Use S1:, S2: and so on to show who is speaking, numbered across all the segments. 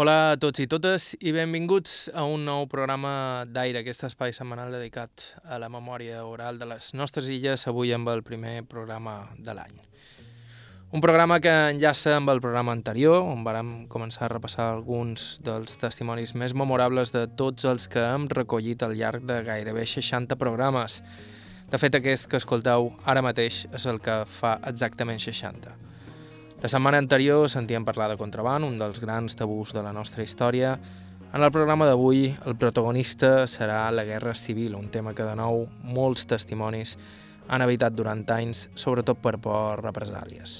S1: Hola a tots i totes i benvinguts a un nou programa d'Aire, aquest espai setmanal dedicat a la memòria oral de les nostres illes, avui amb el primer programa de l'any. Un programa que enllaça amb el programa anterior, on vàrem començar a repassar alguns dels testimonis més memorables de tots els que hem recollit al llarg de gairebé 60 programes. De fet, aquest que escolteu ara mateix és el que fa exactament 60. La setmana anterior sentíem parlar de contraband, un dels grans tabús de la nostra història. En el programa d'avui, el protagonista serà la Guerra Civil, un tema que, de nou, molts testimonis han evitat durant anys, sobretot per por represàlies.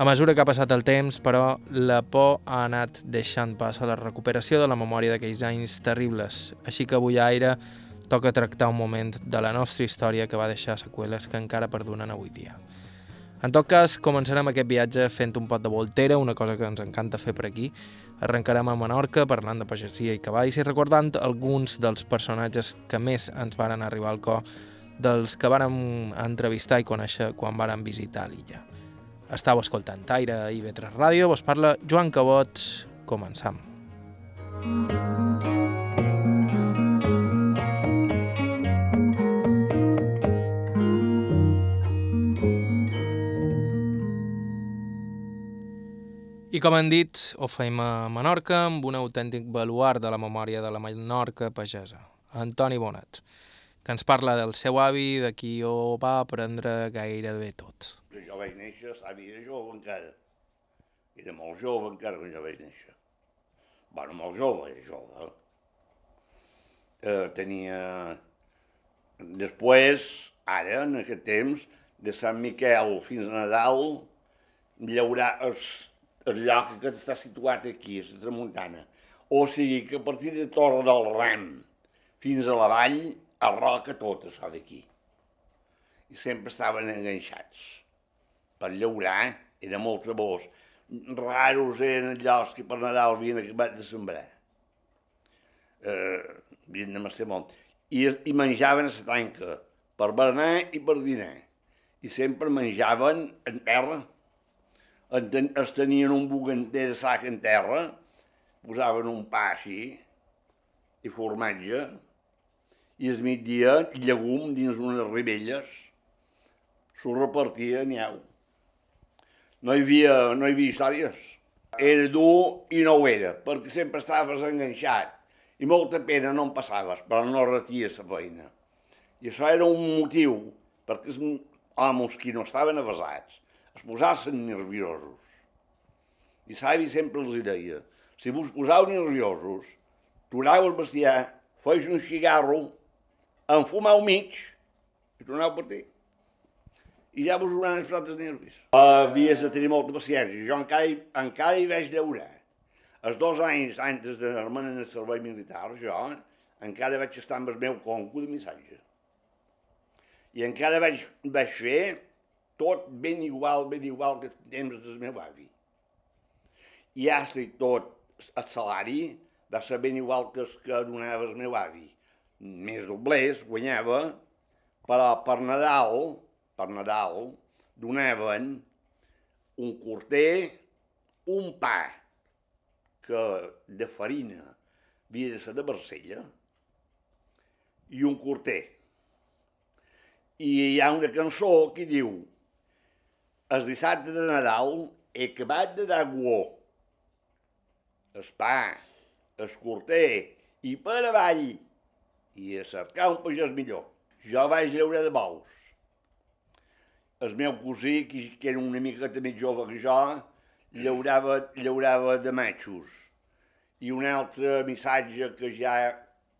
S1: A mesura que ha passat el temps, però, la por ha anat deixant pas a la recuperació de la memòria d'aquells anys terribles, així que avui a Aire toca tractar un moment de la nostra història que va deixar seqüeles que encara perdonen avui dia. En tot cas, començarem aquest viatge fent un pot de voltera, una cosa que ens encanta fer per aquí. Arrencarem a Menorca parlant de pagesia i cavalls i recordant alguns dels personatges que més ens varen arribar al cor dels que vàrem entrevistar i conèixer quan vàrem visitar l'illa. Estau escoltant Aire i Vetres Ràdio, vos parla Joan Cabot, començam. Mm. I com hem dit, ho feim a Menorca amb un autèntic baluart de la memòria de la Menorca pagesa, Antoni Bonet, que ens parla del seu avi, de qui ho va aprendre gairebé tot.
S2: Jo vaig néixer, l'avi era jove encara. Era molt jove encara quan jo vaig néixer. Bueno, molt jove, era jove. Eh, tenia... Després, ara, en aquest temps, de Sant Miquel fins a Nadal, llaurar els el lloc que està situat aquí, a la tramuntana. O sigui que a partir de Torre del Rem fins a la vall, a roca tot això d'aquí. I sempre estaven enganxats. Per llaurar era molt trebós. Raros eren llocs que per Nadal havien acabat de sembrar. Eh, havien de mestre molt. I, I menjaven a la tanca, per berenar i per dinar. I sempre menjaven en terra, es tenien un buganter de sac en terra, posaven un pa així, i formatge, i es migdia llegum dins unes ribelles, s'ho repartia nyau. No hi havia, no hi havia històries. Era dur i no ho era, perquè sempre estaves enganxat i molta pena no en passaves, però no reties la feina. I això era un motiu perquè els homes que no estaven avasats es posassin nerviosos. I Savi sempre els deia, si vos posau nerviosos, tornau el bestiar, feis un cigarro, enfumau mig i tornau per ti. I ja vos hauran els nervis. Havies de tenir molta paciència. Jo encara, encara hi vaig llaurar. Els dos anys antes d'anar-me'n en el servei militar, jo encara vaig estar amb el meu conco de missatge. I encara vaig, vaig fer tot ben igual, ben igual que temps del meu avi. I hasta i tot el salari va ser ben igual que el que donava el meu avi. Més doblers, guanyava, però per Nadal, per Nadal, donaven un corter, un pa, que de farina havia de ser de Barcella, i un corter. I hi ha una cançó que diu el dissabte de Nadal he acabat de dar guó. El pa, el corter i per avall i a cercar un pagès millor. Jo vaig llaurar de bous. El meu cosí, que, que era una miqueta més jove que jo, llaurava, llaurava de matxos. I un altre missatge que ja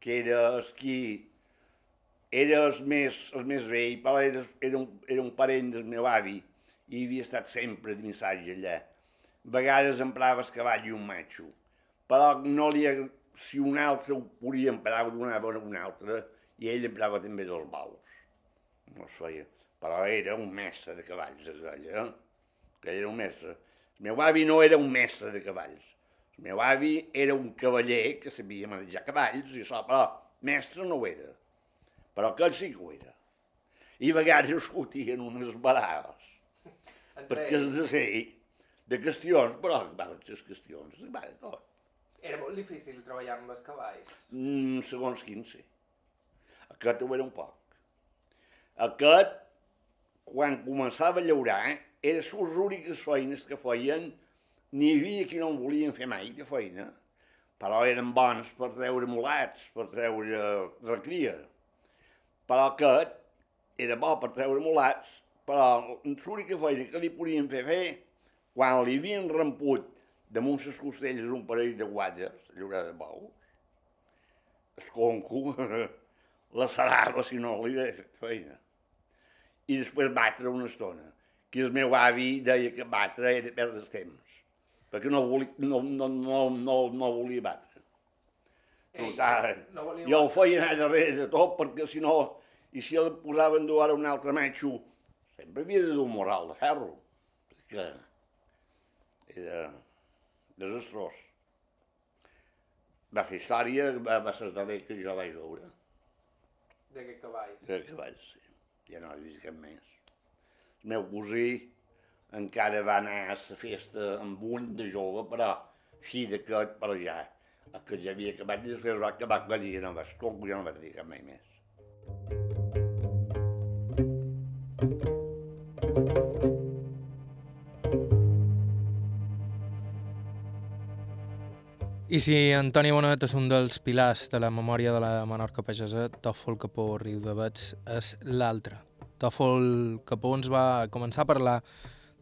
S2: que era esquí, era el més, el més vell, però era, era, un, era un parent del meu avi, i havia estat sempre de missatge allà. A vegades emprava el cavall i un matxo, però no li, si un altre ho podia emprar, ho donava un altre, i ell emprava també dos baus. No es feia. Però era un mestre de cavalls, aquell, eh? Que era un mestre. El meu avi no era un mestre de cavalls. El meu avi era un cavaller que sabia manejar cavalls, i això, però mestre no ho era. Però aquell sí que ho era. I a vegades discutien unes barades perquè és de ser de qüestions, però van ser qüestions, va tot.
S1: molt difícil treballar amb els cavalls?
S2: Mm, segons quin, sí. Aquest ho era un poc. Aquest, quan començava a llaurar, era les úniques feines que feien, n'hi havia qui no en volien fer mai de feina, però eren bons per treure mulats, per treure recria. Però aquest era bo per treure mulats, però l'única feina que li podien fer fer, quan li havien ramput damunt les costelles un parell de guatlles, llaurar de bous, el conco, la sarava si no li deia feina. I després batre una estona, que el meu avi deia que batre era perdre temps, perquè no volia, no, no, no, no, no volia batre.
S1: Ei,
S2: Total,
S1: no
S2: jo ho feia anar darrere de tot, perquè si no, i si el posaven dur ara un altre matxo, sempre havia de dur un moral de ferro, perquè era desastrós. Va fer història, va, va ser el darrer que jo vaig veure,
S1: D'aquest cavall.
S2: de cavalls, sí. Ja no he vist cap més. El meu cosí encara va anar a la festa amb un de jove, però així d'aquest, però ja, el que ja havia acabat, i després va acabar i ja no va, com ja no va tenir cap mai més.
S1: I si Antoni Bonet és un dels pilars de la memòria de la Menorca pagesa, Tòfol Capó Riu de Bets és l'altre. Tòfol Capó ens va començar a parlar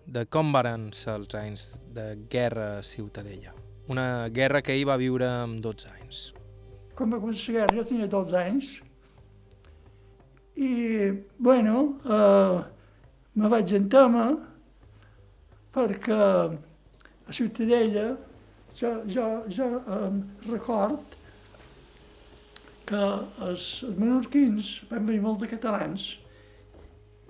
S1: de com varen ser els anys de guerra a Ciutadella. Una guerra que ell va viure amb 12 anys.
S3: quan va començar la guerra jo tenia 12 anys i, bueno, eh, me vaig entama perquè a Ciutadella jo, jo, jo eh, record que els, menorquins van venir molt de catalans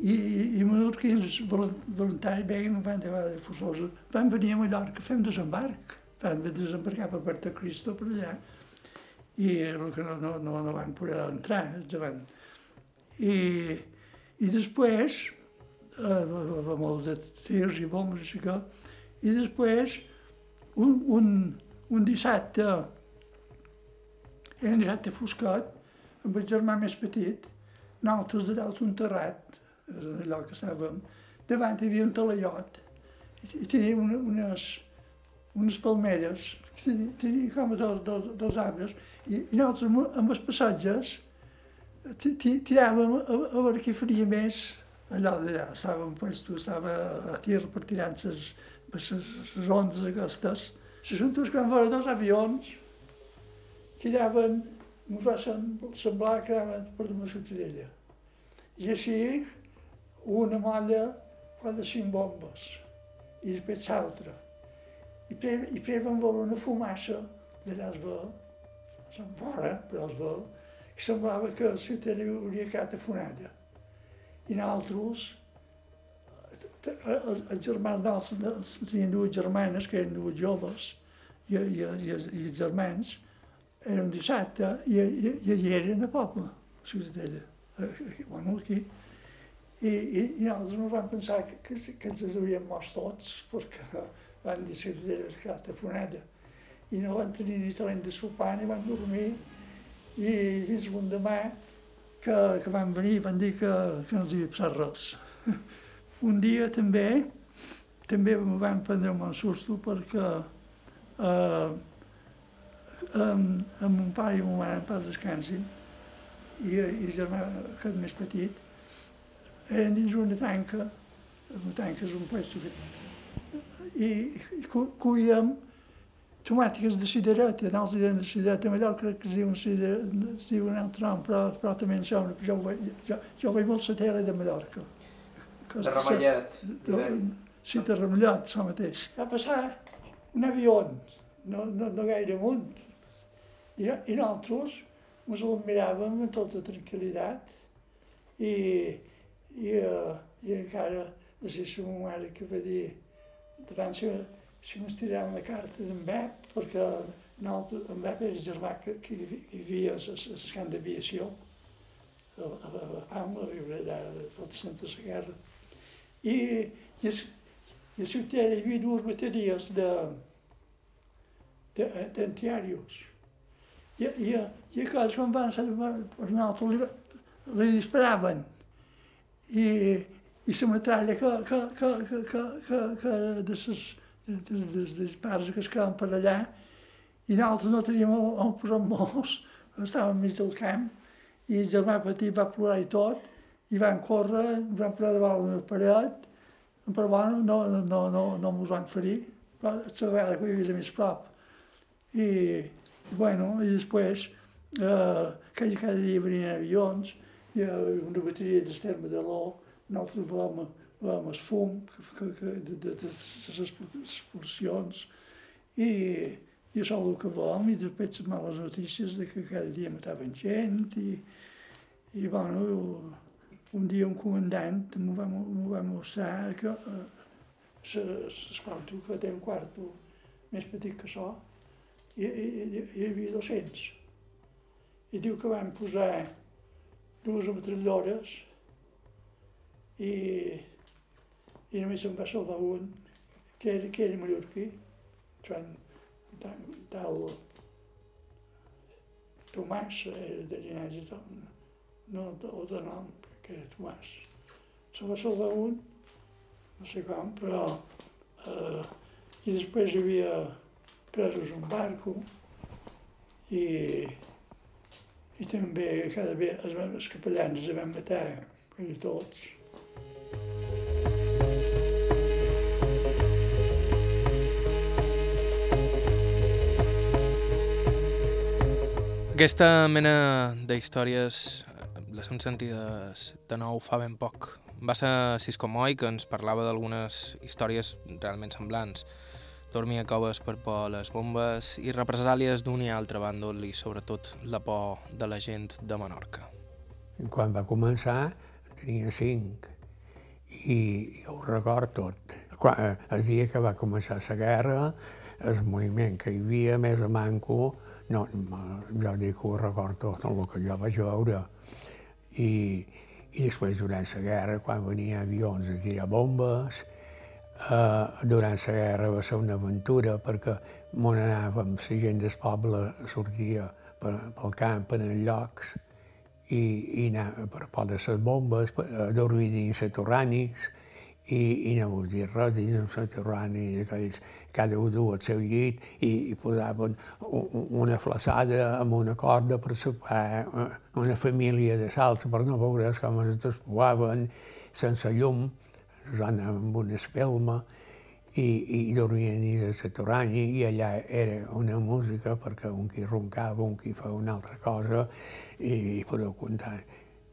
S3: i, i menorquins volun- voluntaris veien van de forçosos, van venir a Mallorca un desembarc, van desembarcar per Puerto Cristo per allà i el que no, no, no, no van poder entrar davant. I, i després, eh, va, va molt de tirs i bombes i que, i després, un, un, un dissabte, era un dissabte foscat, amb el germà més petit, nosaltres de dalt un terrat, allò que estàvem, davant hi havia un talaiot, i, tenia una, unes, unes palmeres, que tenia, tenia com dos, dos, dos arbres, i, i nosaltres amb, amb els passatges ti- ti- tiràvem a, a veure qui faria més. Allò d'allà. Estàvem puestos, estava a tir per tirar les, les, les ondes aquestes. Se juntos quan veure dos avions que anaven, ens va sem- semblar que anaven per la Ciutadella. I així una molla fa de cinc bombes i després l'altra. I primer vam veure una fumassa d'allà es veu, som fora, però es veu, i semblava que la ciutat hauria quedat afonada. I nosaltres, els, els germans nostres, tenien dues germanes, que eren dues joves, i, i, i, els- i els germans, era un dissabte, i, i, i allà eren a poble, a Ciutadella, aquí, bueno, aquí. I, i, i nosaltres ens vam pensar que, que, que ens hauríem mort tots, perquè van dir que Ciutadella s'ha quedat afonada i no van tenir ni talent de sopar ni van dormir i fins l'endemà que, que van venir van dir que, que no els havia passat res. Un dia també, també em van prendre un susto perquè eh, amb, amb mon pare i mon mare en pas descansin i, i germà aquest més petit eren dins una tanca, una tanca és un puesto que i, i cu- cuíem tomàtiques de cidereta, nosaltres diem de cidereta, a Mallorca que es cidereta, es diuen un altre nom, però, però també em sembla, jo, ho veig, jo, jo veig molt la tele de Mallorca. Que
S1: Ramellet.
S3: de, sí, de Ramellet, això mateix. Va passar un avió, no, no, no gaire amunt, i, i nosaltres ens el miràvem amb tota tranquil·litat i, i, uh, i encara, no sé si ma mare que va dir, davant si, si m'es tiraven la carta d'en Bep, perquè nosaltres, en Bep era el germà que, que havia- hi havia a el camp d'aviació, a, a, a, a Palma, a Riure, allà, a tot el centre de la guerra. I, i, es, i a Ciutadella hi havia dues bateries de, d'antiaris. I, i, i aquells quan van per nosaltres li, li disparaven. I, i la metralla que, que, que, que, que, que, que de les de, de, de pares que es per allà, i nosaltres no teníem on posar molts, estàvem del camp, i el germà petit va plorar i tot, i van córrer, ens van posar davant una paret, però bueno, no, no, no, no, ens van ferir, però la vegada que hi havia més prop. I, bueno, i després, eh, cada, cada dia venien avions, hi havia una bateria de l'O, nosaltres volem amb el fum que, que, que, de, de, de les expulsions i, i això el que volem i després les males notícies de que cada dia mataven gent i, i bueno, un dia un comandant m'ho va, va mostrar que eh, l'escolto que té un quarto més petit que això i, i, hi havia 200 i diu que van posar dues ametralladores i i només em va salvar un, que era, que era mallorquí, Joan tal, tal Tomàs, era de llinatge, no, o de nom, que era Tomàs. Se va salvar un, no sé com, però... Eh, I després hi havia presos un barco i, i també cada vegada els, els capellans els van matar, quasi tots.
S1: Aquesta mena d'històries les hem sentides de nou fa ben poc. Va ser Cisco Moy que ens parlava d'algunes històries realment semblants. Dormia a coves per por a les bombes i represàlies d'un i altre bàndol i sobretot la por de la gent de Menorca.
S4: Quan va començar tenia cinc i ho record tot. Quan, el dia que va començar la guerra, el moviment que hi havia més a manco no, jo dic que ho recordo tot el que jo vaig veure. I, i després, durant la guerra, quan venien avions a tirar bombes, eh, durant la guerra va ser una aventura perquè on anàvem, la gent del poble sortia per, pel camp en els llocs i, i anava per por de les bombes, a dormir dins les torranis, i, i no vull dir res, dins un soterrani, aquells, cada un du al seu llit i, i posaven una flaçada amb una corda per separar eh, una família de salts per no veure com es despoaven sense llum, zona amb una espelma, i, i dormien dins el soterrani i allà era una música perquè un qui roncava, un qui fa una altra cosa i, i podeu comptar.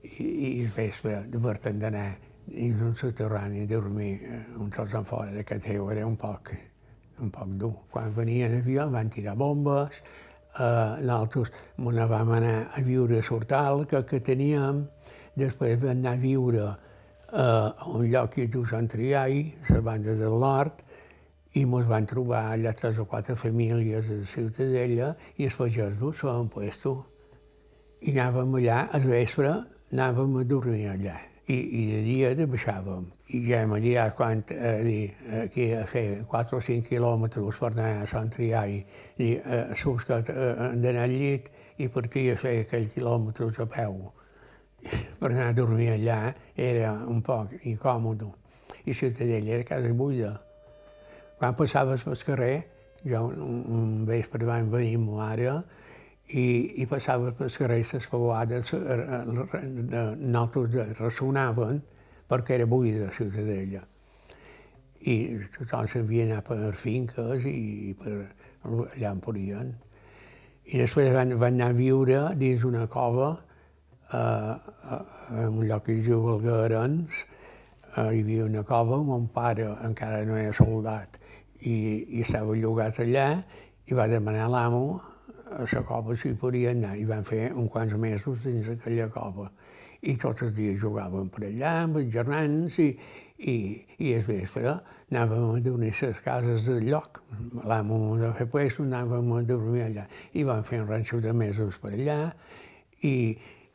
S4: I, i el vespre divertint d'anar in un sotterrani a dormir eh, un tros en fora de Cateu era un poc, un poc dur. Quan venien avions van tirar bombes, eh, nosaltres ne vam anar a viure a Sortal, que, que teníem, després vam anar a viure eh, a un lloc que diu Sant Triai, la banda del nord, i ens van trobar allà tres o quatre famílies a la Ciutadella i els pagesos s'ho han puesto. I anàvem allà, al vespre, anàvem a dormir allà i, i de dia de baixàvem. I ja m'ha dit quan eh, dir, aquí a fer 4 o 5 quilòmetres per anar a Sant Triai, dir, eh, surts que eh, d'anar al llit i partir a fer aquells quilòmetres a peu. per anar a dormir allà era un poc incòmode. I Ciutadella era casa buida. Quan passaves pel carrer, jo un, un vespre van venir amb mare i, i passava per carrer les pavades, nosaltres ressonaven perquè era buida la ciutadella. I tothom s'havia anat per finques i per allà on podien. I després van, van anar a viure dins una cova, eh, en un lloc que es diu Valgarens, eh, hi havia una cova, mon pare encara no era soldat, i, i estava llogat allà, i va demanar l'amo la cova s'hi podia anar i van fer uns quants mesos dins aquella cova. I tots els dies jugàvem per allà amb els germans i, i, i el vespre anàvem a dormir a les cases del lloc. L'amo va fer puesto, anàvem a dormir allà. I vam fer un ranxo de mesos per allà i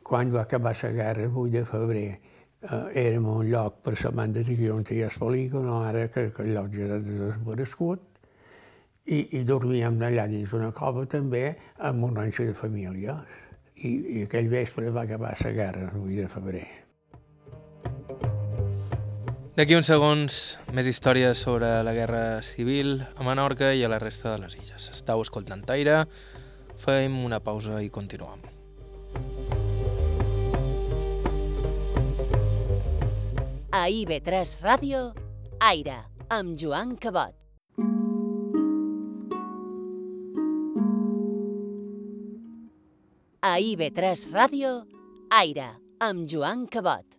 S4: quan va acabar la guerra, el 8 de febrer, eh, érem un lloc per la banda de on hi ha el polígon, ara que, que el lloc ja ha desaparegut, i, i dormíem allà dins una cova també amb un ranxo de família. I, i aquell vespre va acabar la guerra, el 8 de febrer.
S1: D'aquí uns segons, més històries sobre la Guerra Civil a Menorca i a la resta de les illes. Estau escoltant Taire, fem una pausa i continuem.
S5: A IB3 Ràdio, Aire, amb Joan Cabot. A IB3 Ràdio, Aire, amb Joan Cabot.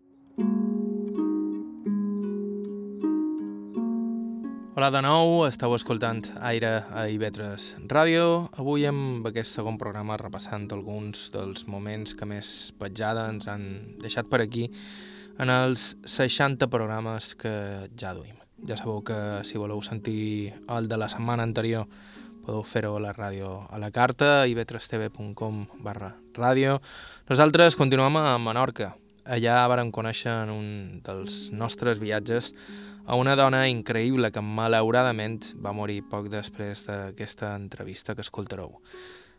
S1: Hola de nou, esteu escoltant Aire a IB3 Ràdio. Avui amb aquest segon programa repassant alguns dels moments que més petjada ens han deixat per aquí en els 60 programes que ja duim. Ja sabeu que si voleu sentir el de la setmana anterior podeu fer-ho a la ràdio a la carta, ib3tv.com barra ràdio. Nosaltres continuem a Menorca. Allà vàrem conèixer en un dels nostres viatges a una dona increïble que malauradament va morir poc després d'aquesta entrevista que escoltareu.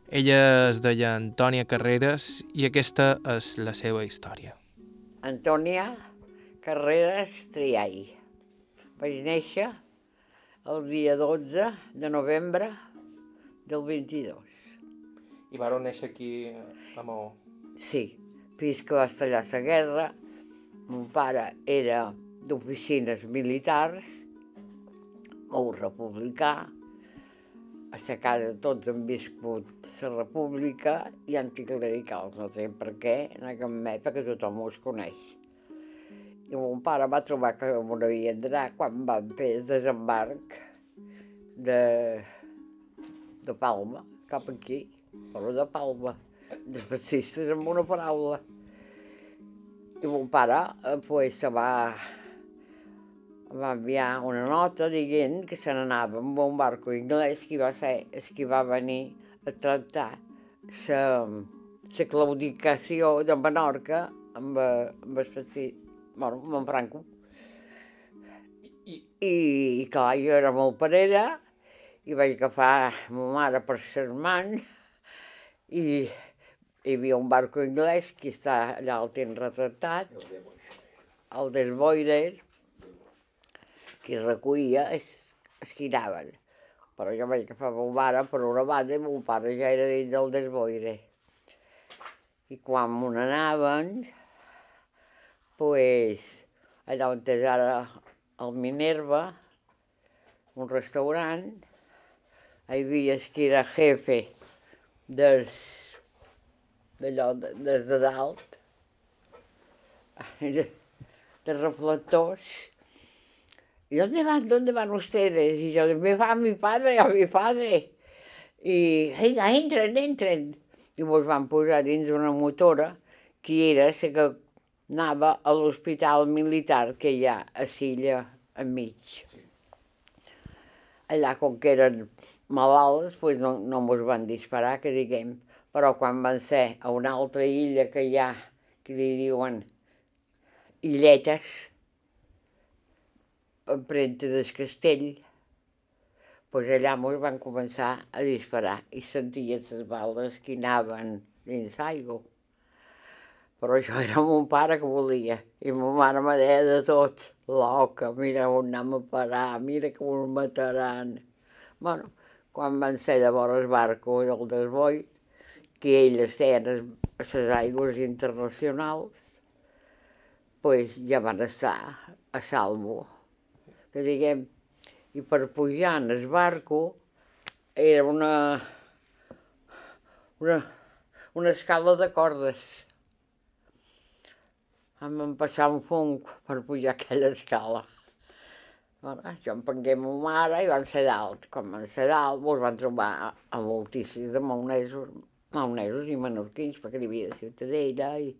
S1: Ella es deia Antònia Carreras i aquesta és la seva història.
S6: Antònia Carreras Triai. Vaig néixer el dia 12 de novembre del 22.
S1: I vareu néixer aquí a Maó?
S6: Sí, fins que va estallar la guerra, mon pare era d'oficines militars, molt republicà, a la casa tots han viscut la república i anticlericals, no sé per què, en aquella època tothom us coneix. I mon pare va trobar que m'ho havia d'anar quan van fer el desembarc de de Palma, cap aquí, però de Palma, dels fascistes amb una paraula. I mon pare eh, pues, se va, va enviar una nota dient que se n'anava amb un barco anglès que va ser que va venir a tractar la claudicació de Menorca amb, amb el fascisme, bueno, amb en Franco. I, I clar, jo era molt parella, i vaig agafar ma mare per ses mans i hi havia un barco anglès que està allà el tens retratat, el Desboirer, que recollia que anaven. Però jo vaig agafar ma mare per una banda i mon pare ja era dins del Desboire. I quan me n'anaven, pues, allà on és ara el Minerva, un restaurant, havia que era jefe dels d'allò, des de dalt, de, de reflectors. ¿Y dónde van? ¿Dónde van ustedes? Y yo, me va mi padre, a mi padre. I, vinga, entren, entren. I mos van posar dins una motora que era la que anava a l'hospital militar que hi ha a Silla enmig. Allà, com que eren malalts, pues no, no mos van disparar, que diguem, però quan van ser a una altra illa que hi ha, que li diuen illetes, empremta del castell, pues allà mos van començar a disparar i sentia les bales que anaven dins l'aigua. Però això era mon pare que volia, i ma mare me deia de tot, loca, mira on anem a parar, mira que ens mataran. Bueno, quan van ser llavors el barco del desboi, que elles tenen a les aigües internacionals, pues ja van estar a salvo. Que diguem, i per pujar en el barco era una, una, una escala de cordes. Em van passar un fong per pujar aquella escala. Bueno, jo em prengué ma mare i van ser dalt. Quan van ser dalt, mos van trobar a, a moltíssims de maonesos, maonesos i menorquins, perquè hi havia de Ciutadella. I,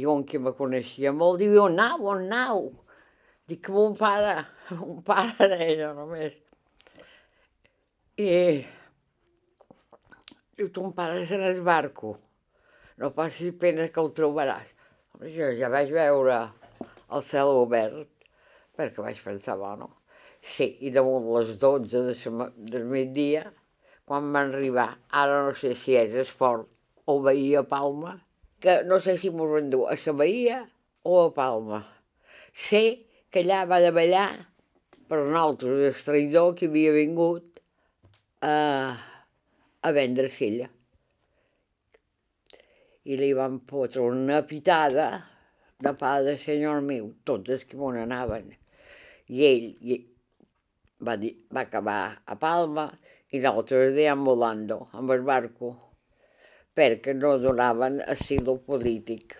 S6: i un que me coneixia molt diu, on nau, on nau? Dic que mon pare, mon pare deia només. I diu, ton pare és en el barco, no passis pena que el trobaràs. Jo ja vaig veure el cel obert perquè vaig pensar, bueno, Sí, i damunt les 12 de sa, ma- del migdia, quan van arribar, ara no sé si és Esport o Bahia Palma, que no sé si mos van dur a la Bahia o a Palma. Sé que allà va de ballar per nosaltres el traïdor que havia vingut a, a vendre silla. I li van fotre una pitada de pa de senyor meu, tots els que m'on anaven. I ell i va, dir, va acabar a Palma i nosaltres deambulando amb el barco perquè no donaven asilo polític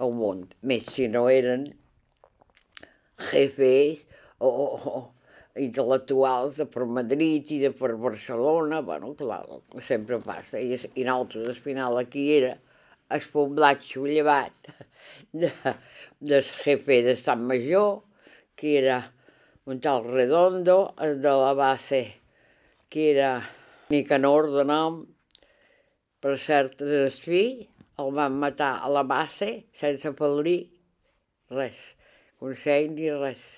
S6: al món, més si no eren jefes o, o, o intel·lectuals de per Madrid i de per Barcelona, bueno, clar, sempre passa, i, i nosaltres al final aquí era el poblatxo llevat de, del jefe de Sant Major, que era un tal Redondo, el de la base, que era Nicanor de nom, per cert, fill, el van matar a la base sense pel·lir res, consell ni res.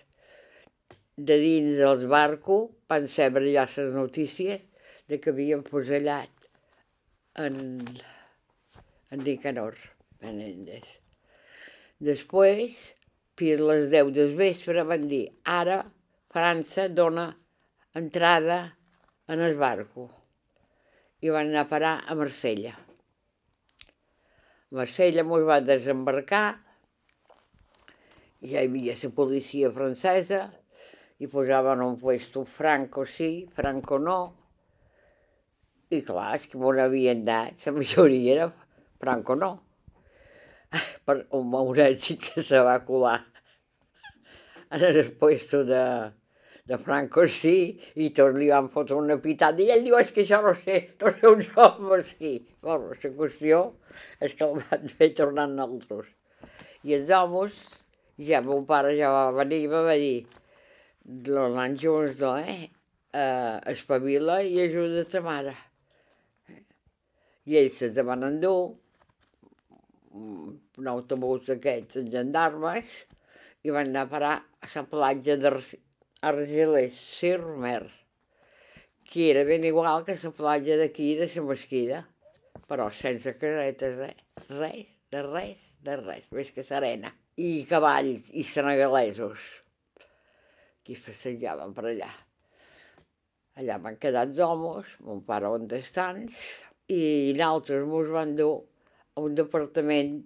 S6: De dins dels barcos van saber ja les notícies de que havien fusellat en, en Nicanor Menéndez. Després, fins a les 10 del vespre, van dir ara França dona entrada en el barco i van anar a parar a Marsella. Marsella mos va desembarcar, ja hi havia la policia francesa, i posaven un puesto franco sí, franco no, i clar, és que m'on havien dat, la majoria era franco no. Per un mauret sí que se va colar en el puesto de, de Franco sí, i tots li van fotre una pitada, i ell diu, és que això no sé, no sé on som aquí. Bueno, la qüestió és que el van fer tornar a nosaltres. I els homes, ja mon pare ja va venir i va dir, l'any junts, no, eh? Uh, espavila i ajuda ta mare. I ells se'ls van endur, un autobús d'aquests en gendarmes, i van anar a parar a la platja d'Argelers, Sirmer, que era ben igual que la platja d'aquí de la Mesquida, però sense casetes, res, res, de res, de res, més que serena. I cavalls i senegalesos, que passejaven per allà. Allà van quedar els homes, mon pare on distants, i nosaltres mos van dur un departament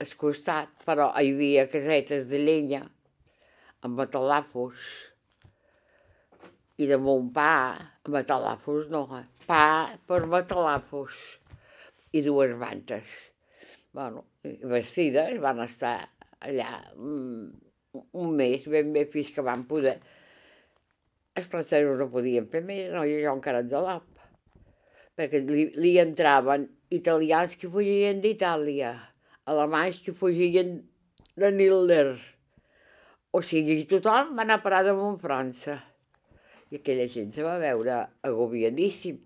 S6: al costat, però hi havia casetes de llenya amb matalafos i de mon pa, matalafos no, pa per matalafos i dues mantes. Bueno, vestides, van estar allà mm, un mes ben bé fins que van poder. Els francesos no podien fer més, no, jo, encara de l'ap, perquè li, li entraven italians que fugien d'Itàlia, alemanys que fugien de Nilder. O sigui, tothom va anar a parar damunt França. I aquella gent se va veure agobiadíssim.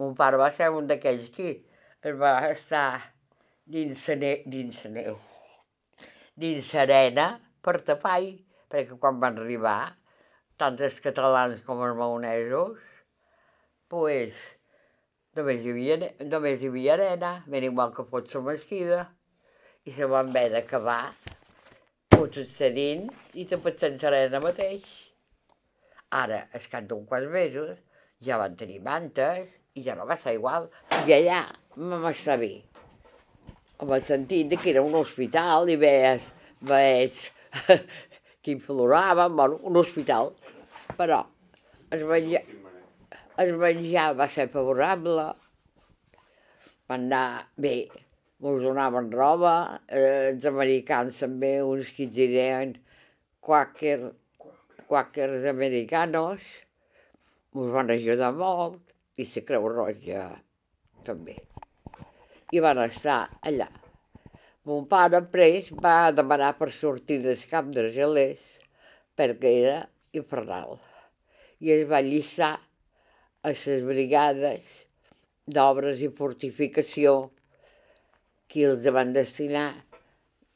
S6: Mon pare va ser un d'aquells que es va estar dins la ne dins neu, dins l'arena per tapar-hi, perquè quan van arribar, tant els catalans com els maonesos, pues, només hi només hi havia arena, ben igual que fos la mesquida, i se van haver d'acabar fotuts a dins i tapats sense arena mateix. Ara, al cap d'un quants mesos, ja van tenir mantes i ja no va ser igual. I allà vam estar bé. Amb el sentit de que era un hospital i veies, veies que imploraven, bueno, un hospital. Però el menjar, el menjar va ser favorable, van anar bé, ens donaven roba, eh, els americans també, uns que ens deien quàquer, quàquers americanos, ens van ajudar molt, i la Creu Roja també. I van estar allà. Mon pare pres va demanar per sortir del camp d'Argelers perquè era infernal. I es va llistar a les brigades d'obres i fortificació que els van destinar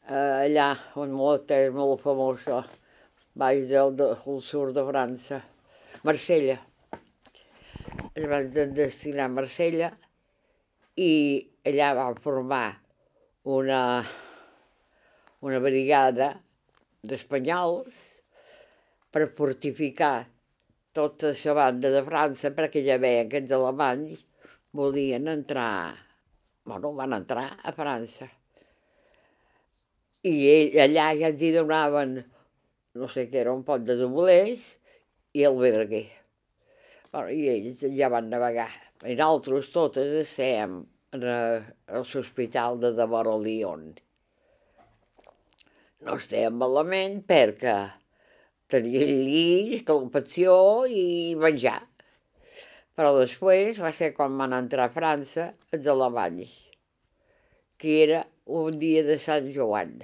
S6: eh, allà on molt és molt famosa baix del, del sud de França, Marsella. Es van destinar a Marsella i allà van formar una, una brigada d'espanyols per fortificar tota la banda de França perquè ja veien que els alemanys volien entrar, bueno, van entrar a França. I ell, allà ja ens hi donaven, no sé què era, un pot de doblers i el verguer. Bueno, I ells ja van navegar. I nosaltres totes estem en l'hospital de Devora Lyon. No estem malament perquè tenia llit, calefacció i menjar. Però després va ser quan van entrar a França els alemanys, que era un dia de Sant Joan.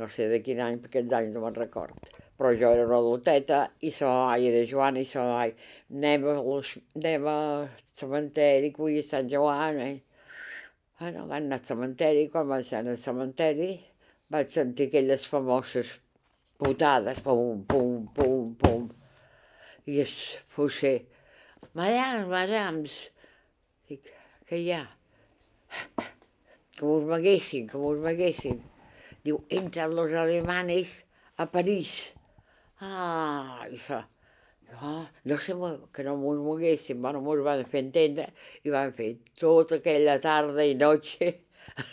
S6: No sé de quin any, perquè aquests anys no me'n record. Però jo era una adulteta i sa mai era Joan i sa mai anem a, anem cementeri, que avui és Sant Joan. Eh? Bueno, van anar al cementeri, quan van ser al cementeri vaig sentir aquelles famoses putades, pum, pum, pum, pum. I es fuixer, madams, madams, dic, què hi ha? Que us maguessin, que us maguessin. Diu, entren los alemanes a París. Ah, i això, no, no sé, que no m'ho moguessin, bueno, m'ho van fer entendre i van fer tota aquella tarda i noche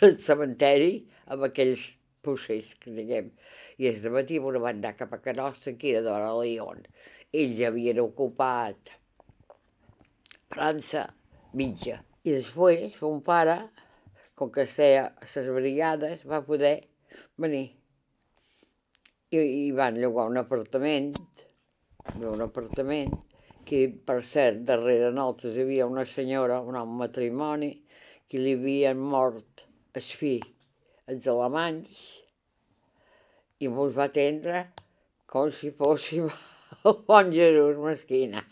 S6: al cementeri amb aquells puixers, que diguem, i és de matí una van anar cap a Canossa, que era d'hora León. Ells havien ocupat França mitja. I després, mon pare, com que feia les brigades, va poder venir. I, i van llogar un apartament, un apartament, que per cert, darrere nosaltres hi havia una senyora, un home matrimoni, que li havien mort el fill, els alemanys, i mos va atendre com si fóssim el bon Jesús mesquina.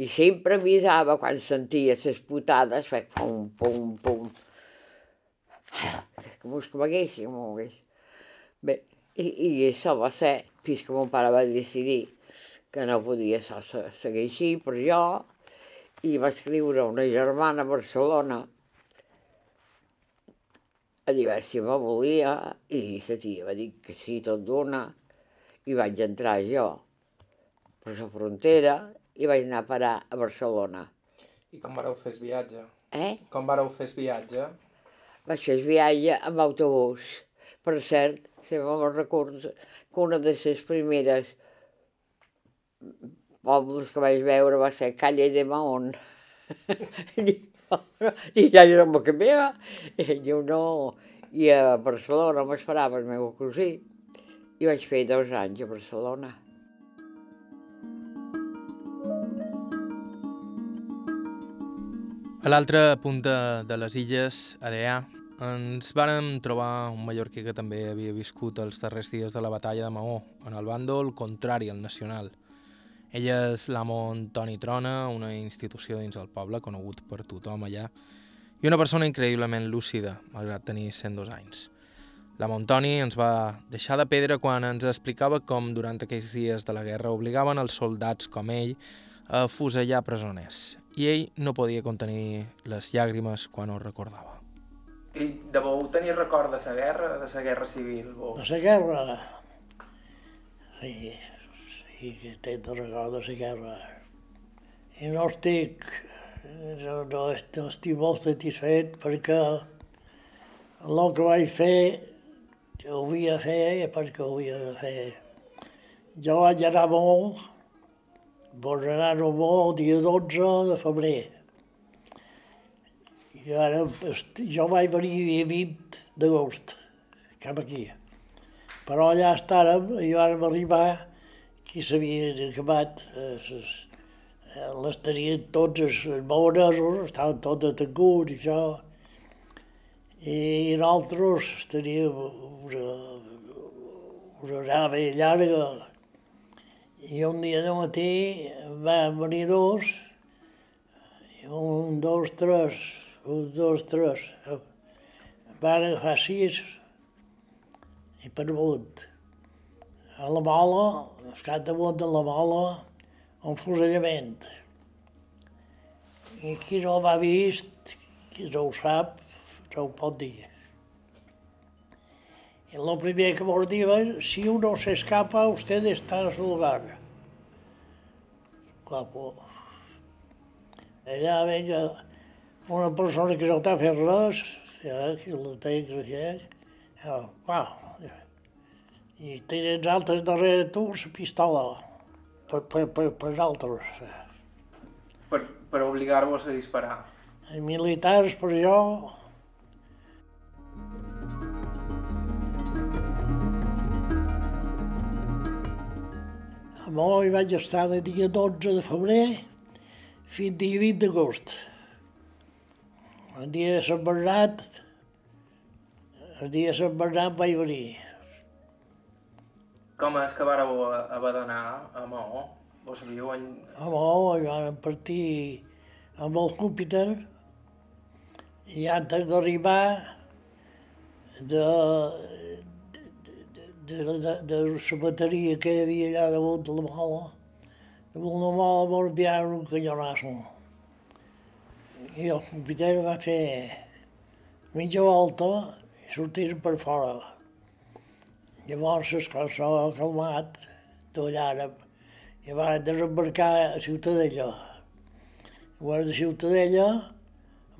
S6: I sempre avisava quan sentia les putades, feia pum, pum, pum. Que mos coneguéssim, mogués. Bé, i, i això va ser fins que mon pare va decidir que no podia seguir així per jo i va escriure una germana a Barcelona a dir si me volia i la tia va dir que sí, tot d'una, i vaig entrar jo per la frontera i vaig anar a parar a Barcelona.
S1: I com vareu fer el viatge?
S6: Eh?
S1: Com vareu fer el viatge?
S6: Vaig fer el viatge amb autobús. Per cert, sempre me'n recordo que una de les primeres pobles que vaig veure va ser Calle de Mahón. I ja jo no que meva. I diu, no. I a Barcelona m'esperava el meu cosí. I vaig fer dos anys a Barcelona.
S1: A l'altra punta de les illes, a Deà, ens vàrem trobar un mallorquí que també havia viscut els darrers dies de la batalla de Maó, en el bàndol contrari al nacional. Ella és l'amo Antoni Trona, una institució dins el poble, conegut per tothom allà, i una persona increïblement lúcida, malgrat tenir 102 anys. La Montoni ens va deixar de pedra quan ens explicava com durant aquells dies de la guerra obligaven els soldats com ell a fusellar presoners i ell no podia contenir les llàgrimes quan ho recordava. I deveu tenir record de la guerra, de la guerra civil? O...
S7: De la guerra? Sí, i que té de record de la guerra. I no estic, no, no, no estic molt satisfet perquè el que vaig fer ho havia de fer perquè ho havia de fer. Jo vaig anar molt, vaig anar molt el dia 12 de febrer. I ara, jo vaig venir dia 20 d'agost, cap aquí. Però allà estàrem, i vam arribar qui s'havien acabat, eh, eh, les tenien tots els maonesos, estaven tots detenguts i això, i nosaltres teníem una, una nave llarga. I un dia de matí van venir dos, un, dos, tres, un, dos, tres, van agafar sis i per amunt a la mola, al capdamunt de la mola, un fusellament. I qui no l'ha vist, qui no ho sap, no ho pot dir. Y lo primero que nos dijo si uno se escapa, usted está en su lugar. Guapo. Allà veia una persona que no t'ha fet res, ja, que la tens aquí, ja, uau. I tens altres darrere tu la pistola, per, per, per, per altres.
S1: Per, per obligar-vos a disparar.
S7: Els militars, per jo, A Mó hi vaig estar de dia 12 de febrer fins dia 20 d'agost. El dia de Sant Bernat, el dia de Sant Bernat vaig venir.
S1: Com és que vareu haver d'anar a Maó? Vos sabíeu en...
S7: A hi vam partir amb el Júpiter i antes d'arribar de, de, de, de, la bateria que hi havia allà damunt de la mola, damunt la mola va enviar un canyonasso. I el Júpiter va fer mitja volta i sortir per fora. Llavors les coses s'ha calmat, tot l'àrab, i va desembarcar a Ciutadella. Llavors de Ciutadella,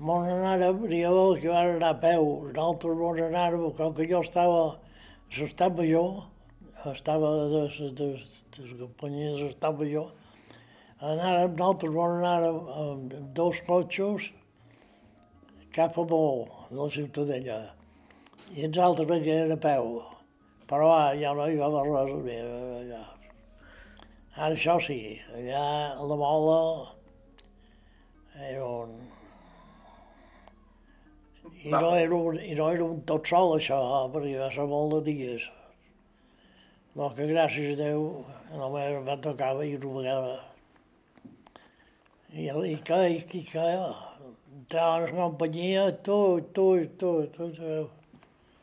S7: mon anàrem, n'hi havia que van anar a peu, nosaltres mon anàrem, com que jo estava a l'estat major, estava de, de, de, de l'estat major, anàrem, nosaltres mon anàrem amb dos cotxes cap a Bó, de la Ciutadella, i els altres venien a peu, però ja no hi va haver res més allà. Ara això sí, allà la bola era un... I no era un, i no era un tot sol això, perquè va ser molt de dies. No, que gràcies a Déu només em va tocar i una vegada. I, i que, i, i que, entrava en la companyia, tu, tu, tu, tu, tu.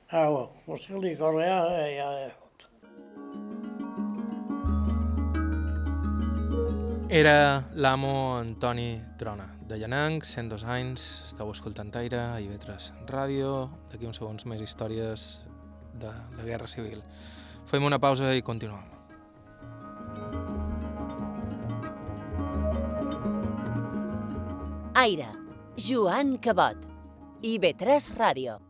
S7: Ah, bueno, pues que li correa, ja,
S1: Era l'amo Antoni Trona, de Llanang, 102 anys, estàu escoltant Aire, a IB3 Ràdio, d'aquí uns segons més històries de la Guerra Civil. Fem una pausa i continuem.
S5: Aire, Joan Cabot. IB3 Ràdio.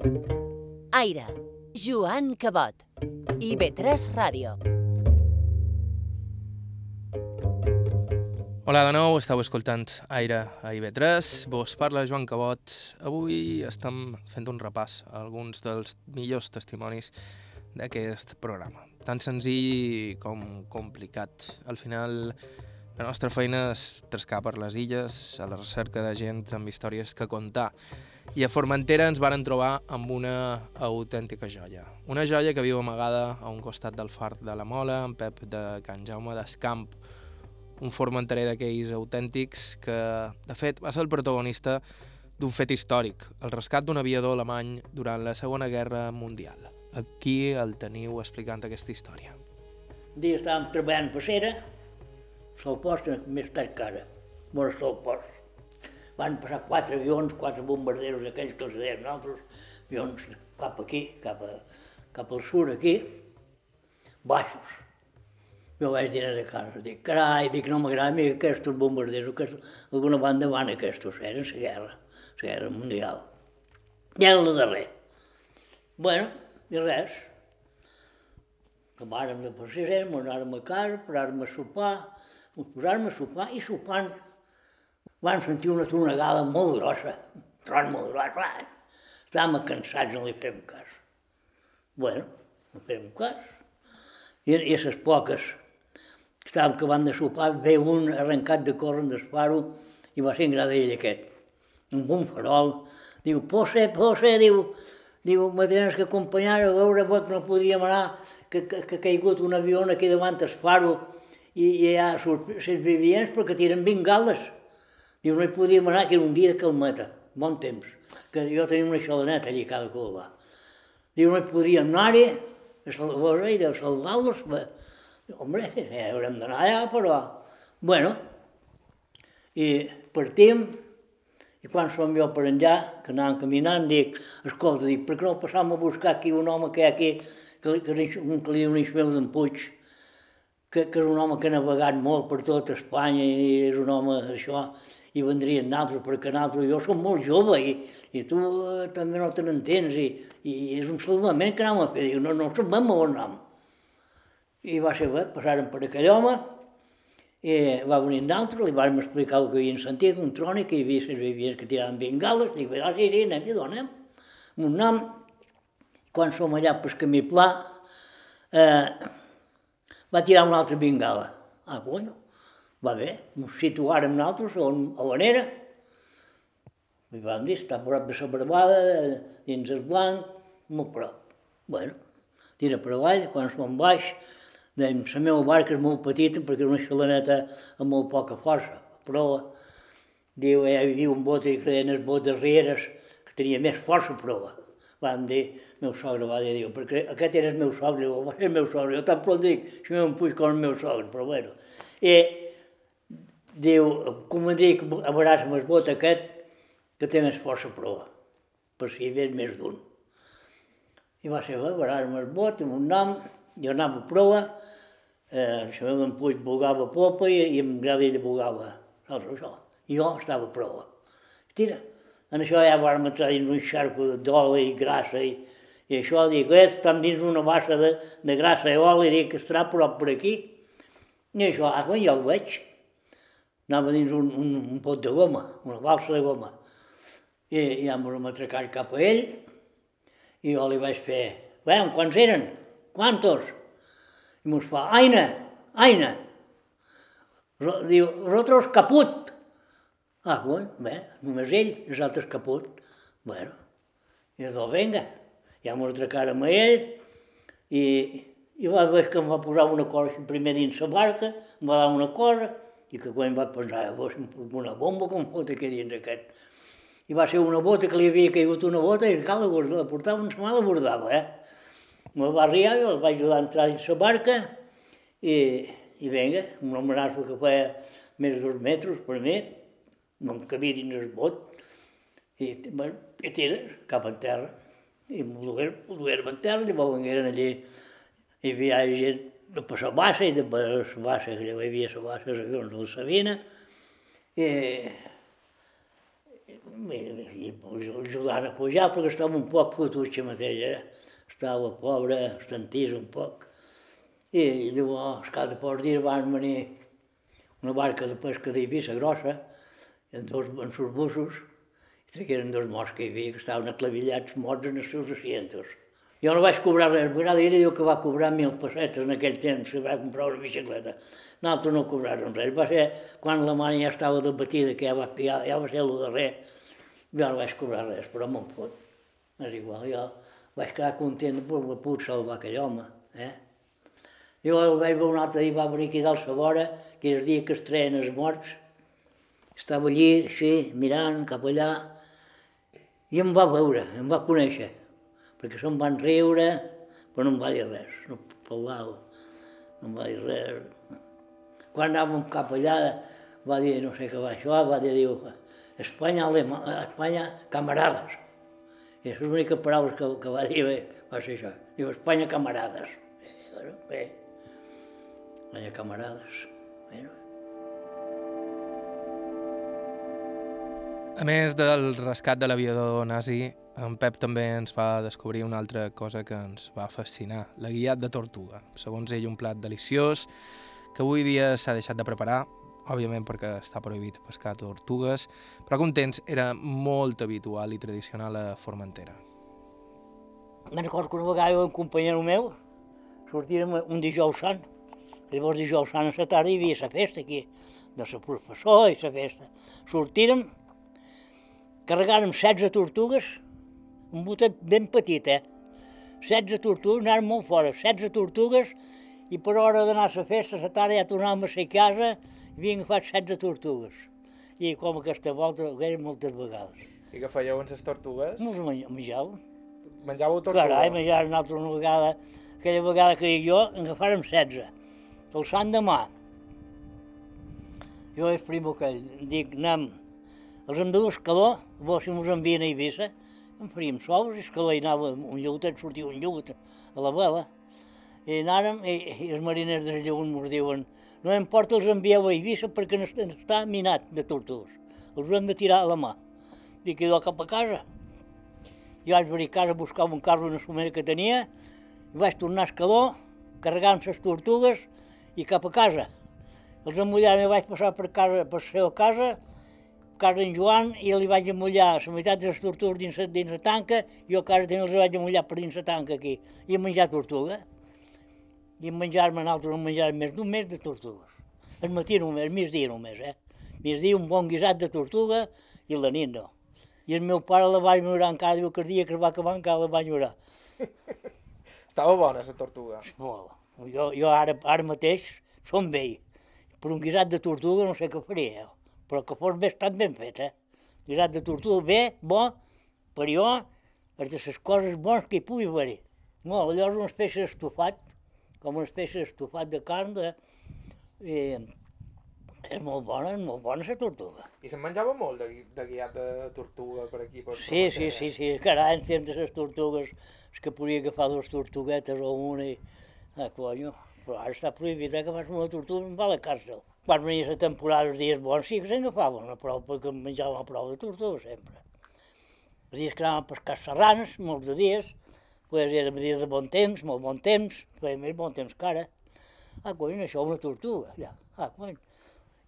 S5: Aire, Joan Cabot. IB3 Ràdio.
S1: Hola de nou, estàu escoltant Aire a IB3, vos parla Joan Cabot. Avui estem fent un repàs a alguns dels millors testimonis d'aquest programa. Tan senzill com complicat. Al final, la nostra feina és trescar per les illes, a la recerca de gent amb històries que contar. I a Formentera ens varen trobar amb una autèntica joia. Una joia que viu amagada a un costat del far de la Mola, en Pep de Can Jaume d'Escamp, un formenterer d'aquells autèntics que, de fet, va ser el protagonista d'un fet històric, el rescat d'un aviador alemany durant la Segona Guerra Mundial. Aquí el teniu explicant aquesta història.
S8: Un dia estàvem treballant per sol post més tard que ara, sol post. Van passar quatre avions, quatre bombarderos aquells que els deien nosaltres, avions cap aquí, cap, a, cap al sud aquí, baixos. Jo vaig dir a casa, dic, carai, dic, no m'agrada mi aquests bombarderos, aquests, alguna banda van aquests, eren la guerra, la guerra mundial. I era la darrer. Bueno, i res. Acabàrem de passejar, anàrem a casa, paràrem a sopar, posàrem a sopar i sopant van sentir una tronegada molt grossa, tron molt grossa. Estàvem cansats, no li fem cas. Bueno, no fem cas. I, i poques que estàvem acabant de sopar, ve un arrencat de córrer faro i va ser en ell aquest, un farol. Diu, Pose, Pose, diu, diu, me tens que acompanyar a veure que no podríem anar, que, que, que ha caigut un avió aquí davant el faro i, i hi ha els vivients perquè tiren bengales. Diu, no hi podríem anar, que era un dia de calmeta, bon temps, que jo tenia una xalaneta allà cada cova. Diu, no hi podríem anar-hi, a salvar i de salvar-los. Hombre, ja haurem d'anar allà, però... Bueno, i partim, i quan som jo per enllà, que anàvem caminant, dic, escolta, dic, per què no passam a buscar aquí un home que hi ha aquí, que, que, que, que li diu un Ismael d'en Puig, que, que és un home que ha navegat molt per tot Espanya i és un home d'això, i vendrien naltros, perquè naltros, jo som molt jove i, i tu eh, també no te n'entens i, i és un salvament que anàvem a fer, diu, no, no sabem on anem. I va ser bé, passaren per aquell home, i va venir d'altre, li vam explicar el que havien sentit, un trònic, que hi havia les vivies que tiraven bengales, dic, ah, sí, sí, anem, i donem. Un nom, quan som allà pel camí pla, eh, va tirar una altra bengala. Ah, conyo, va bé, ens situàrem nosaltres on, on era. I vam dir, està a prop de la barbada, dins el blanc, molt prop. Bueno, tira per avall, quan som baix, dèiem, la meva barca és molt petita perquè és una xalaneta amb molt poca força, però diu, hi havia un bot que deien els bots darreres, que tenia més força, però van dir, meu sogre va dir, perquè aquest era el meu sogre, diu, va ser el meu sogre, jo tan prou dic, si m'ho puig com el meu sogre, però bueno. I diu, convendria que a veuràs amb el bot aquest, que té més força prova, per si hi havia més d'un. I va ser, va, veuràs amb el bot, amb un nom, jo anava a prova, eh, el senyor d'en Puig bugava a popa i, i en Gradell bugava, saps això? I jo estava a prova. Tira, en això ja vam entrar dins un xarco d'oli i grassa i, i això, dic, eh, estan dins una bassa de, de grassa i oli, dic, estarà prop per aquí. I això, ah, quan jo el veig, anava dins un, un, un pot de goma, una balsa de goma. I ja em vam atracar cap a ell i jo li vaig fer, veiem, quants eren? Quantos? I mos fa, aina, aina. Diu, rotros caput. Ah, bueno, bé, només ell, els altres caput. Bueno, i de venga, ja m'ho atracarem a ell i, i va veure que em va posar una cosa primer dins la barca, em va dar una cosa, i que quan va pensar, vos, una bomba com fot aquí dins aquest. I va ser una bota que li havia caigut una bota i cal la portava, una setmana la bordava, eh? Me va arribar, jo el vaig ajudar a entrar dins la barca i, i vinga, un homenatge que feia més de dos metres per mi, no em cabia dins el bot, i, i tira cap a terra. I m'ho dugueren a terra, llavors vengueren allí, hi havia gent de per la bassa i de per la bassa, que hi havia la bassa, els avions de la Sabina, i, i, i, i ajudant a pujar perquè estava un poc fotut mateix, eh? estava pobre, estantís un poc. I, i diu, de pocs dies van venir una barca de pesca d'Eivissa grossa, en dos en sus bussos, i tragueren dos morts que hi havia, que estaven aclavillats morts en els seus asientos. Jo no vaig cobrar res, a ell diu que va cobrar mil pessetes en aquell temps, que va comprar una bicicleta. Nosaltres no cobràrem res. Va ser quan la mare ja estava debatida, que ja va, ja, ja va ser el darrer, jo no vaig cobrar res, però me'n fot. És igual, jo vaig quedar content per la puc salvar aquell home. Eh? Jo el vaig veure un altre dia, va venir aquí dalt a vora, que és el dia que es treien els morts. Estava allí, així, mirant cap allà, i em va veure, em va conèixer, perquè se'm van riure, però no em va dir res, no parlava, no em va dir res. Quan anàvem cap allà, va dir, no sé què va això, va dir, diu, Espanya, Espanya, camarades. I les úniques paraules que, que va dir va ser això. Diu, Espanya, camarades. I, bueno, bé, Espanya, camarades.
S1: A més del rescat de l'aviador nazi, en Pep també ens va descobrir una altra cosa que ens va fascinar, la guiat de tortuga. Segons ell, un plat deliciós que avui dia s'ha deixat de preparar, òbviament perquè està prohibit pescar tortugues, però que un temps era molt habitual i tradicional a Formentera.
S8: Me'n recordo que una vegada un companyero meu sortirem un dijous sant, llavors dijous sant a la tarda hi havia la festa aquí, de la professor i la festa. Sortirem, carregàrem 16 tortugues, un botet ben petit, eh? 16 tortugues, anàrem molt fora, 16 tortugues, i per hora d'anar a la festa, la tarda ja tornàvem a la casa, havien agafat 16 tortugues. I com aquesta volta ho eren moltes vegades.
S1: I què fèieu amb les tortugues?
S8: No menjàvem.
S1: Menjàveu tortuga?
S8: Carai, menjàvem nosaltres una vegada, aquella vegada que jo agafàrem 16, el sant demà. Jo és primo que dic, anem, els de dur escaló, bo, si mos envien a Eivissa, en faríem sous, i escaló hi anava un lleutet, sortia un lleut a la vela. I anàrem, i, i els mariners del lleut mos diuen, no importa, els envieu a Eivissa perquè està, minat de tortugues. Els hem de tirar a la mà. Dic, idò cap a casa. Jo vaig venir a casa a buscar un carro una somera que tenia, i vaig tornar a Escaló, carregant les tortugues i cap a casa. Els emmullars vaig passar per, casa, per la seva casa, d'en Joan, i li vaig emullar la meitat de les tortugues dins, dins la tanca, i a casa també els vaig emullar per dins la tanca aquí, i a menjar tortuga. I a menjar-me nosaltres en menjar més d'un mes de tortugues. El matí només, el migdia només, eh? Migdia un bon guisat de tortuga i la nit no. I el meu pare la va enyorar encara, diu que el dia que es va acabar encara la va enyorar.
S1: Estava bona, la tortuga.
S8: Molt. Jo, jo ara, ara mateix som vell. Per un guisat de tortuga no sé què faria, eh? Però que fos bastant ben fet, eh? Guisat de tortuga bé, bo, per jo, és de les coses bones que hi pugui haver-hi. No, llavors una espècie d'estofat, com una espècie d'estofat de carn, de, i, és molt bona, és molt bona la tortuga.
S1: I se'n menjava molt de, de guiat de tortuga per aquí? Per
S8: Sí, sí, sí, sí, carai, en temps de les tortugues, és que podia agafar dues tortuguetes o una i... Ah, conyo, però ara està prohibit eh, que fas una tortuga i va a la càrcel. Quan venia la temporada, els dies bons, sí que se'n agafaven una prou, perquè menjàvem una prou de tortuga sempre. Els dies que anàvem a pescar serranes, molts de dies, pues era dies de bon temps, molt bon temps, feia més bon temps que ara. Ah, cony, això una tortuga, ja, ah, cony.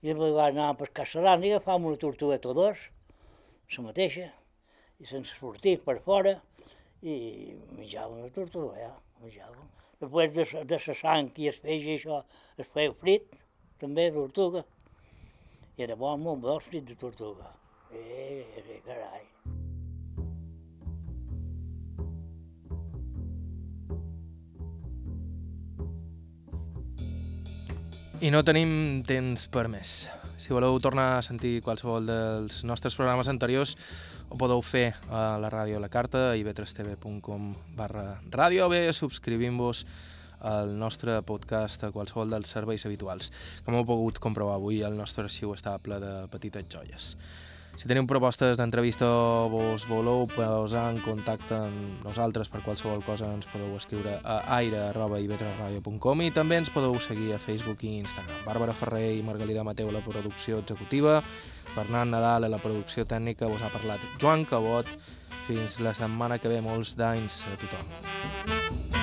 S8: I de vegades anàvem a pescar serranes i agafàvem una tortugueta o dos, la mateixa, i sense sortir per fora, i menjàvem la tortuga, ja, menjàvem. Després de, de la sang i es feia això, es feia frit, també, tortuga. I era bo, molt bo el frit de tortuga. Eh, eh, carai.
S1: I no tenim temps per més. Si voleu tornar a sentir qualsevol dels nostres programes anteriors, ho podeu fer a la ràdio a la carta, a ib3tv.com barra ràdio, o bé subscrivint-vos al nostre podcast a qualsevol dels serveis habituals. Com heu pogut comprovar avui, el nostre arxiu està ple de petites joies. Si teniu propostes d'entrevista o vos voleu posar en contacte amb nosaltres per qualsevol cosa, ens podeu escriure a aire.ivetresradio.com i també ens podeu seguir a Facebook i Instagram. Bàrbara Ferrer i Margalida Mateu a la producció executiva, Bernat Nadal a la producció tècnica, vos ha parlat Joan Cabot. Fins la setmana que ve, molts d'anys a tothom.